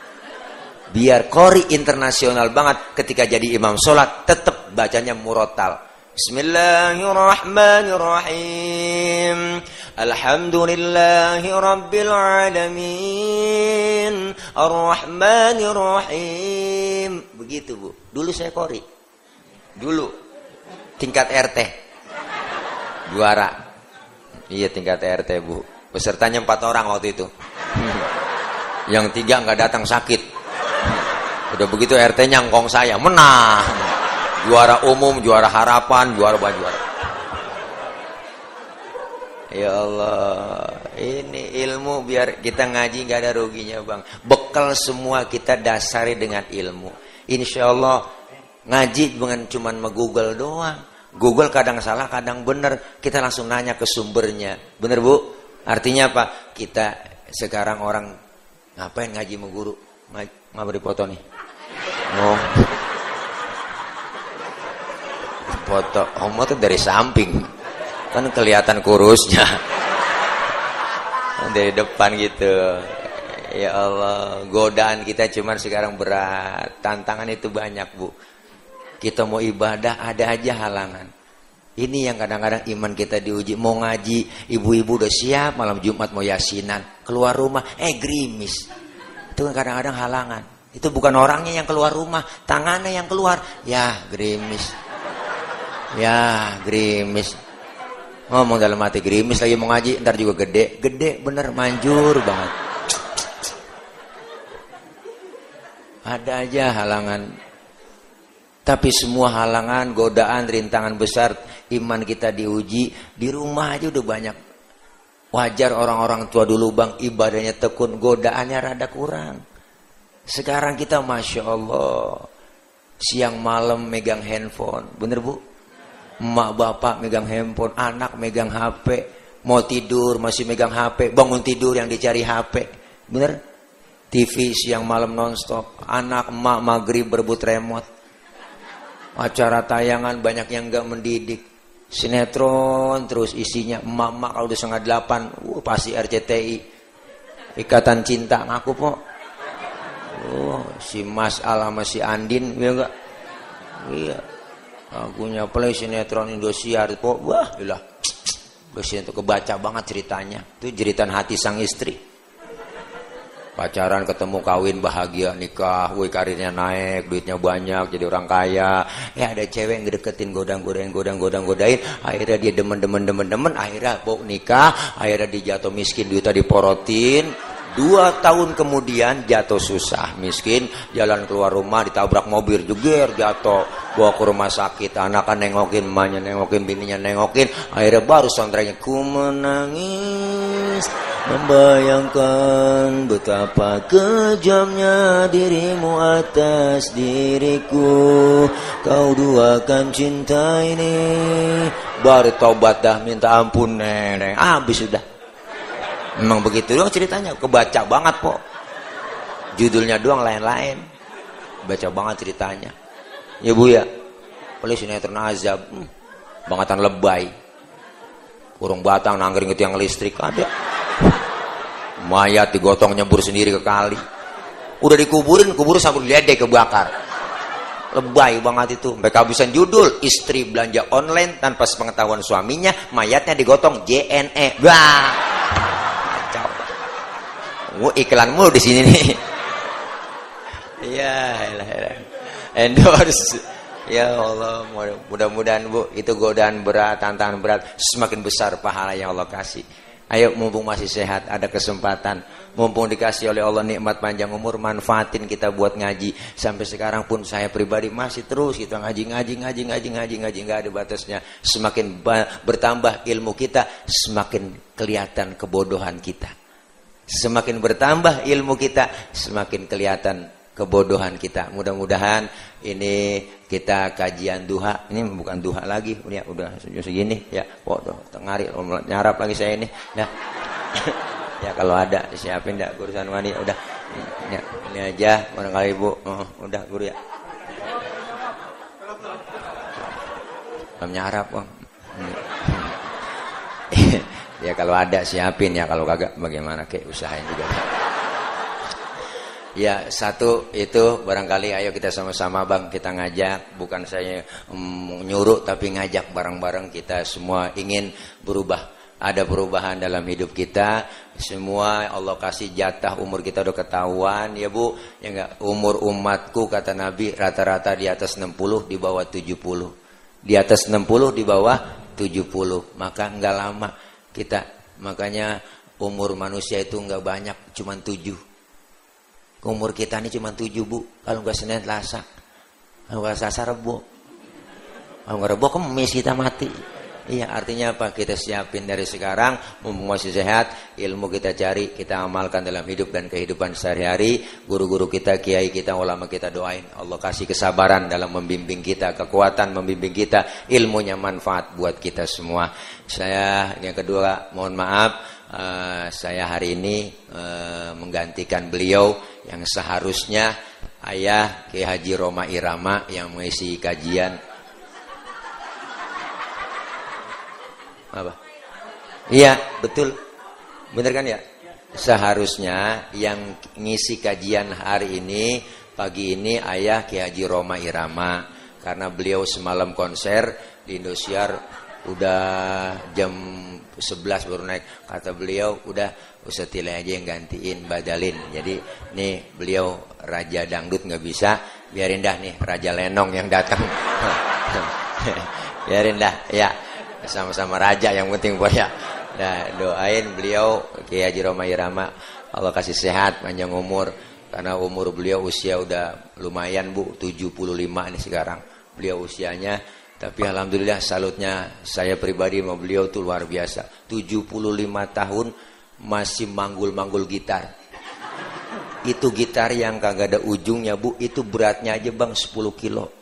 biar kori internasional banget ketika jadi imam sholat tetap bacanya murotal. Bismillahirrahmanirrahim. Alhamdulillahi Rabbil Begitu bu. Dulu saya kori Dulu. Tingkat RT Juara. Iya tingkat RT bu. Pesertanya empat orang waktu itu. Yang tiga nggak datang sakit Udah begitu RT nyangkong saya, menang. Juara umum, juara harapan, juara juara. Ya Allah, ini ilmu biar kita ngaji nggak ada ruginya bang. Bekal semua kita dasari dengan ilmu. Insya Allah ngaji bukan cuma me-google doang. Google kadang salah, kadang benar. Kita langsung nanya ke sumbernya. Bener bu? Artinya apa? Kita sekarang orang ngapain ngaji sama guru? Ngapa dipoto nih? Oh. Foto homo tuh dari samping. Kan kelihatan kurusnya. dari depan gitu. Ya Allah, godaan kita cuman sekarang berat. Tantangan itu banyak, Bu. Kita mau ibadah ada aja halangan. Ini yang kadang-kadang iman kita diuji. Mau ngaji, ibu-ibu udah siap malam Jumat mau yasinan. Keluar rumah, eh gerimis. Itu kan kadang-kadang halangan. Itu bukan orangnya yang keluar rumah, tangannya yang keluar. Ya, gerimis. Ya, gerimis. Ngomong dalam hati gerimis lagi mau ngaji, ntar juga gede. Gede bener manjur banget. Ada aja halangan. Tapi semua halangan, godaan, rintangan besar, iman kita diuji, di rumah aja udah banyak. Wajar orang-orang tua dulu bang, ibadahnya tekun, godaannya rada kurang. Sekarang kita Masya Allah Siang malam megang handphone. Bener bu? Emak bapak megang handphone Anak megang HP mau tidur masih megang HP bangun tidur yang dicari HP bener? TV siang malam nonstop anak emak maghrib berebut remote. Acara tayangan banyak yang gak mendidik. Sinetron terus isinya emak-emak kalau udah setengah delapan uh, pasti RCTI ikatan cinta ngaku po oh, si Mas Al sama si Andin ya enggak iya. Lagunya play sinetron Indosiar po wah ilah. Dosen itu kebaca banget ceritanya. Itu jeritan hati sang istri. Pacaran ketemu kawin bahagia nikah. Woi karirnya naik duitnya banyak jadi orang kaya. Ya ada cewek yang deketin godang godain godang godang godain akhirnya dia demen demen demen demen. Akhirnya bau nikah. Akhirnya dia jatuh miskin duitnya diporotin Dua tahun kemudian jatuh susah, miskin, jalan keluar rumah ditabrak mobil juga jatuh, bawa ke rumah sakit, anak kan nengokin, emaknya nengokin, bininya nengokin, akhirnya baru soundtracknya ku menangis, membayangkan betapa kejamnya dirimu atas diriku, kau duakan cinta ini, baru tobat dah minta ampun nenek, habis sudah. Memang begitu doang ceritanya, kebaca banget kok. Judulnya doang lain-lain. Baca banget ceritanya. Ya Bu ya. Polisi sinetron azab. Hmm. Bangatan lebay. Kurung batang nanggring itu yang listrik ada. Mayat digotong nyebur sendiri ke kali. Udah dikuburin, kubur sampai ledek kebakar. Lebay banget itu. Mereka bisa judul istri belanja online tanpa sepengetahuan suaminya, mayatnya digotong JNE. Gua iklan mulu di sini nih. Iya, endorse. Ya Allah, mudah-mudahan Bu, itu godaan berat, tantangan berat, semakin besar pahala yang Allah kasih. Ayo mumpung masih sehat, ada kesempatan. Mumpung dikasih oleh Allah nikmat panjang umur, manfaatin kita buat ngaji. Sampai sekarang pun saya pribadi masih terus kita ngaji, ngaji, ngaji, ngaji, ngaji, ngaji, nggak ada batasnya. Semakin bertambah ilmu kita, semakin kelihatan kebodohan kita. Semakin bertambah ilmu kita, semakin kelihatan kebodohan kita. Mudah-mudahan ini kita kajian duha. Ini bukan duha lagi, ya udah segini ya. Waduh, tengari nyarap lagi saya ini. Ya. ya kalau ada siapin enggak urusan mandi udah. Ya, ini aja barangkali Ibu. Oh, udah guru ya. Belum nyarap, Bang. Ya kalau ada siapin ya. Kalau kagak bagaimana kayak usahain juga. Ya satu itu barangkali ayo kita sama-sama bang. Kita ngajak. Bukan saya um, nyuruh tapi ngajak bareng-bareng. Kita semua ingin berubah. Ada perubahan dalam hidup kita. Semua Allah kasih jatah. Umur kita udah ketahuan ya bu. Ya enggak umur umatku kata Nabi rata-rata di atas 60 di bawah 70 di atas 60 di bawah 70 maka enggak lama kita. Makanya umur manusia itu nggak banyak, cuma tujuh. Umur kita ini cuma tujuh bu, kalau nggak Senin Selasa, kalau nggak Selasa Rebo, kalau nggak Rebo kemis kita mati. Iya, artinya apa? Kita siapin dari sekarang, mumpung masih sehat, ilmu kita cari, kita amalkan dalam hidup dan kehidupan sehari-hari. Guru-guru kita, kiai kita, ulama kita doain. Allah kasih kesabaran dalam membimbing kita, kekuatan membimbing kita, ilmunya manfaat buat kita semua. Saya yang kedua, mohon maaf, uh, saya hari ini uh, menggantikan beliau yang seharusnya ayah Kiai Haji Roma Irama yang mengisi kajian Apa? Iya, betul. Benar kan ya? Seharusnya yang ngisi kajian hari ini pagi ini ayah Ki Haji Roma Irama karena beliau semalam konser di Indosiar udah jam 11 baru naik kata beliau udah Ustaz Tilai aja yang gantiin badalin jadi nih beliau raja dangdut nggak bisa biarin dah nih raja lenong yang datang biarin dah ya sama-sama raja yang penting ya. Nah, doain beliau Kiai Haji Roma Irama Allah kasih sehat, panjang umur karena umur beliau usia udah lumayan Bu, 75 ini sekarang. Beliau usianya tapi alhamdulillah salutnya saya pribadi sama beliau tuh luar biasa. 75 tahun masih manggul-manggul gitar. Itu gitar yang kagak ada ujungnya Bu, itu beratnya aja Bang 10 kilo.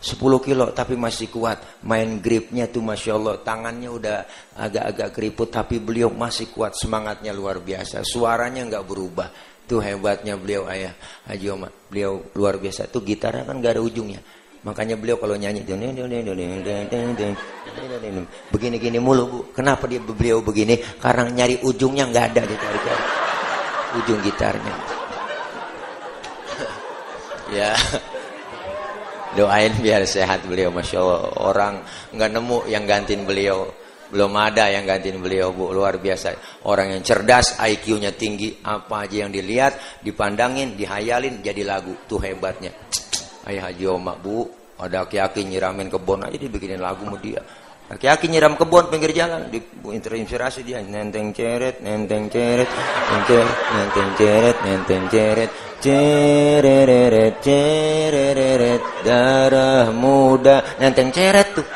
10 kilo tapi masih kuat main gripnya tuh masya Allah tangannya udah agak-agak keriput tapi beliau masih kuat semangatnya luar biasa suaranya nggak berubah tuh hebatnya beliau ayah Haji Oma beliau luar biasa tuh gitarnya kan gak ada ujungnya makanya beliau kalau nyanyi begini-gini mulu bu kenapa dia beliau begini karena nyari ujungnya nggak ada di ujung gitarnya ya doain biar sehat beliau masya Allah. Orang nggak nemu yang gantiin beliau. Belum ada yang gantiin beliau bu. Luar biasa. Orang yang cerdas IQ-nya tinggi apa aja yang dilihat dipandangin dihayalin jadi lagu. Tuh hebatnya. Ayah Haji Oma bu. Ada aki-aki nyiramin kebon aja dibikinin lagu sama dia Aki-aki nyiram kebun pinggir jalan, di terinspirasi dia nenteng ceret, nenteng ceret, nenteng nenteng ceret, nenteng ceret, cereret, cereret, darah muda, nenteng ceret tuh.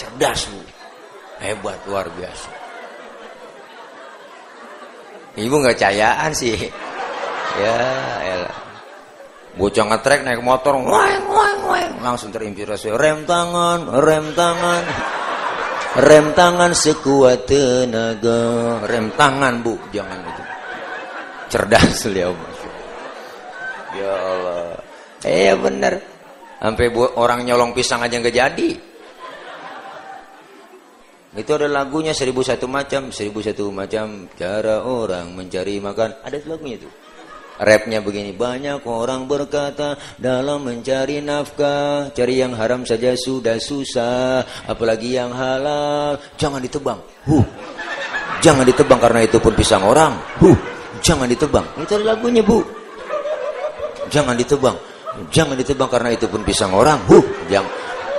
Cerdas bu, hebat luar biasa. Ibu nggak cayaan sih, ya elah. Bocah ngetrek naik motor, weng, weng, weng. langsung terinspirasi. Rem tangan, rem tangan, rem tangan sekuat tenaga. Rem tangan bu, jangan itu. Cerdas beliau, Ya Allah. Eh bener. Sampai orang nyolong pisang aja nggak jadi. Itu ada lagunya seribu satu macam, seribu satu macam cara orang mencari makan. Ada lagunya tuh. Rapnya begini, banyak orang berkata dalam mencari nafkah, cari yang haram saja sudah susah, apalagi yang halal, jangan ditebang. Huh. Jangan ditebang karena itu pun pisang orang. Huh. Jangan ditebang. Itu lagunya, Bu. Jangan ditebang. Jangan ditebang karena itu pun pisang orang. Huh. Jangan.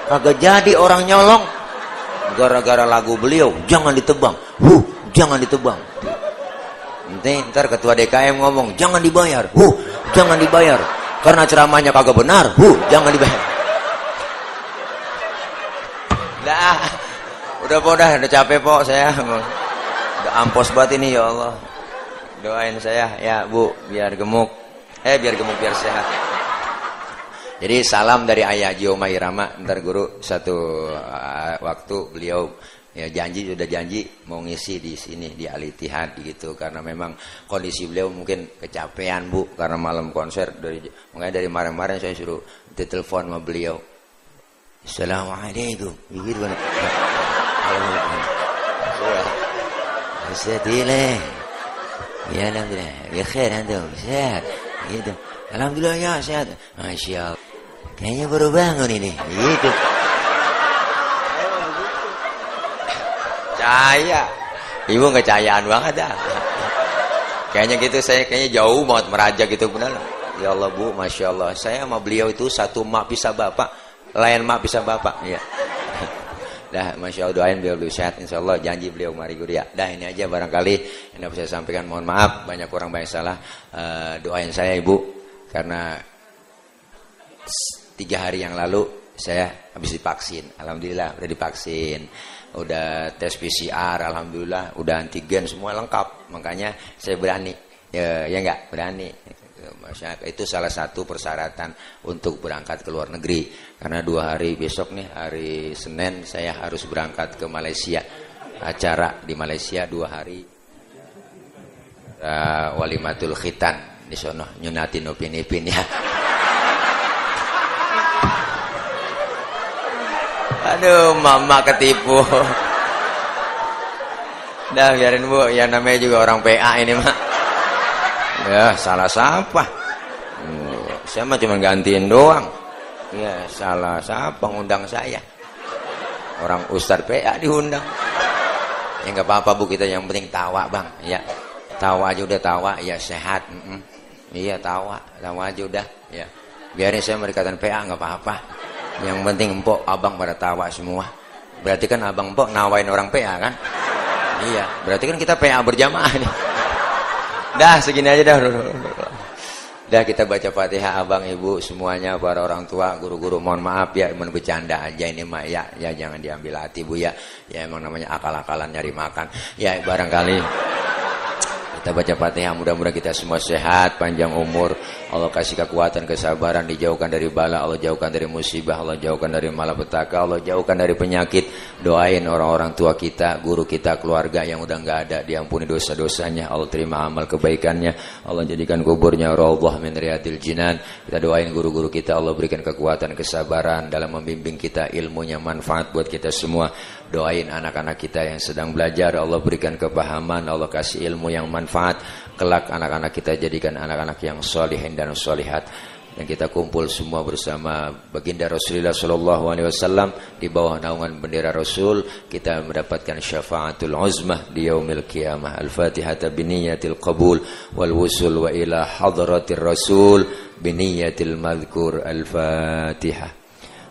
Kagak jadi orang nyolong gara-gara lagu beliau. Jangan ditebang. Huh. Jangan ditebang. Nanti ntar ketua DKM ngomong, jangan dibayar. Huh, jangan dibayar. Karena ceramahnya kagak benar. Huh, jangan dibayar. Dah, udah po dah, udah capek po saya. Udah ampos banget ini ya Allah. Doain saya ya Bu, biar gemuk. Eh biar gemuk biar sehat. Jadi salam dari Ayah Jio Mairama, ntar guru satu uh, waktu beliau ya janji sudah janji mau ngisi di sini di Alitihad gitu. Karena memang kondisi beliau mungkin kecapean bu karena malam konser dari makanya dari kemarin-kemarin saya suruh ditelepon sama beliau. Assalamualaikum. Begitu kan Sedih Ya Alhamdulillah. Ya khair antum. Sehat Gitu. Alhamdulillah ya sehat Masya Allah. Kayaknya baru bangun ini. Gitu percaya. Ibu kecayaan banget dah. Kayaknya gitu saya kayaknya jauh banget meraja gitu benar. Ya Allah bu masya Allah. Saya sama beliau itu satu mak bisa bapak lain mak bisa bapak. Ya dah masya Allah doain beliau dulu sehat. Insya Allah janji beliau mari guru ya dah ini aja barangkali. Yang dapat saya sampaikan mohon maaf. Banyak orang banyak salah. Uh, doain saya ibu. Karena tiga hari yang lalu saya habis divaksin. Alhamdulillah udah divaksin udah tes PCR alhamdulillah. Udah antigen semua lengkap. Makanya saya berani. Ya ya enggak? Berani. Itu salah satu persyaratan untuk berangkat ke luar negeri. Karena dua hari besok nih hari Senin saya harus berangkat ke Malaysia. Acara di Malaysia dua hari. Uh, walimatul khitan. Di sono nyunatin upin ipin ya Aduh, mama ketipu. Dah biarin bu, ya namanya juga orang PA ini mah. Ya salah siapa? Hmm, saya mah cuma gantiin doang. Ya salah siapa ngundang saya? Orang Ustadz PA diundang. Ya nggak apa-apa bu kita yang penting tawa bang. Ya tawa aja udah tawa, ya sehat. Mm -mm. Iya tawa, tawa aja udah. Ya biarin saya merikatan PA nggak apa-apa. Yang penting empok abang pada tawa semua. Berarti kan abang empok nawain orang PA kan? Iya, berarti kan kita PA berjamaah nih. Dah segini aja dah. Dah kita baca Fatihah abang ibu semuanya para orang tua guru-guru mohon maaf ya emang bercanda aja ini mak ya ya jangan diambil hati bu ya ya emang namanya akal-akalan nyari makan ya barangkali Kita baca Fatihah mudah-mudahan kita semua sehat, panjang umur. Allah kasih kekuatan, kesabaran, dijauhkan dari bala, Allah jauhkan dari musibah, Allah jauhkan dari malapetaka, Allah jauhkan dari penyakit. Doain orang-orang tua kita, guru kita, keluarga yang udah nggak ada, diampuni dosa-dosanya, Allah terima amal kebaikannya, Allah jadikan kuburnya raudhah min riyadil jinan. Kita doain guru-guru kita, Allah berikan kekuatan, kesabaran dalam membimbing kita, ilmunya manfaat buat kita semua. Doain anak-anak kita yang sedang belajar, Allah berikan kepahaman, Allah kasih ilmu yang manfaat. Kelak anak-anak kita jadikan anak-anak yang solihin dan solihat. Dan kita kumpul semua bersama baginda Rasulullah Sallallahu Alaihi Wasallam di bawah naungan bendera Rasul kita mendapatkan syafaatul uzmah di yaumil qiyamah al-fatihah biniyatil qabul wal wusul wa ila hadratir rasul biniyatil madhkur al-fatihah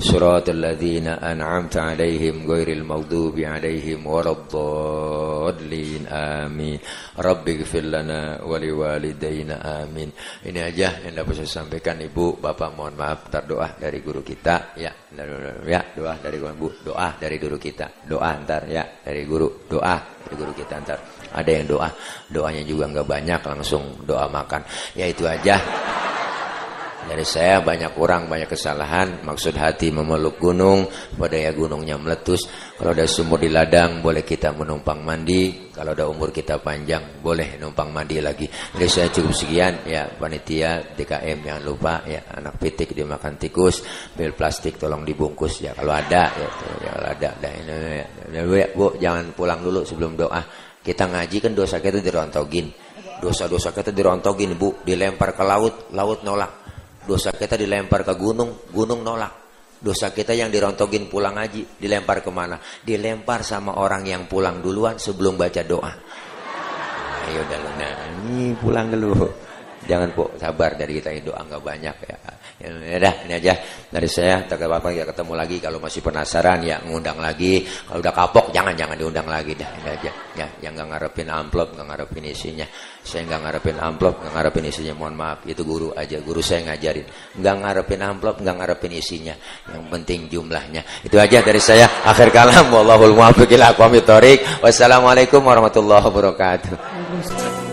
صراط الذين أنعمت عليهم غير المغضوب عليهم ولا الضالين آمين رب اغفر لنا ولوالدينا آمين ini aja yang dapat saya sampaikan Ibu Bapak mohon maaf terdoa dari guru kita ya ya doa dari guru doa dari guru kita doa ntar ya dari guru doa dari guru kita ntar ada yang doa doanya juga nggak banyak langsung doa makan ya itu aja dari saya banyak kurang, banyak kesalahan. Maksud hati memeluk gunung, pada ya gunungnya meletus. Kalau ada sumur di ladang, boleh kita menumpang mandi. Kalau ada umur kita panjang, boleh numpang mandi lagi. Jadi saya cukup sekian. Ya, panitia DKM jangan lupa. Ya, anak pitik dimakan tikus. Bel plastik tolong dibungkus. Ya, kalau ada. Ya, ya kalau ada. Dah, ini, ya. ya, Bu, jangan pulang dulu sebelum doa. Kita ngaji kan dosa kita dirontogin. Dosa-dosa kita dirontogin, Bu. Dilempar ke laut, laut nolak Dosa kita dilempar ke gunung, gunung nolak. Dosa kita yang dirontogin pulang ngaji, dilempar ke mana? Dilempar sama orang yang pulang duluan sebelum baca doa. Ayo udah nah, pulang dulu. Jangan po sabar dari kita doa nggak banyak ya. Ya udah ini aja dari saya. Tak apa ya ketemu lagi kalau masih penasaran ya ngundang lagi. Kalau udah kapok jangan jangan diundang lagi dah ini aja. Ya yang nggak ngarepin amplop nggak ngarepin isinya. Saya nggak ngarepin amplop nggak ngarepin isinya. Mohon maaf itu guru aja guru saya ngajarin. Nggak ngarepin amplop nggak ngarepin isinya. Yang penting jumlahnya. Itu aja dari saya. Akhir kalam wallahul muwaffiq ila Wassalamualaikum warahmatullahi wabarakatuh.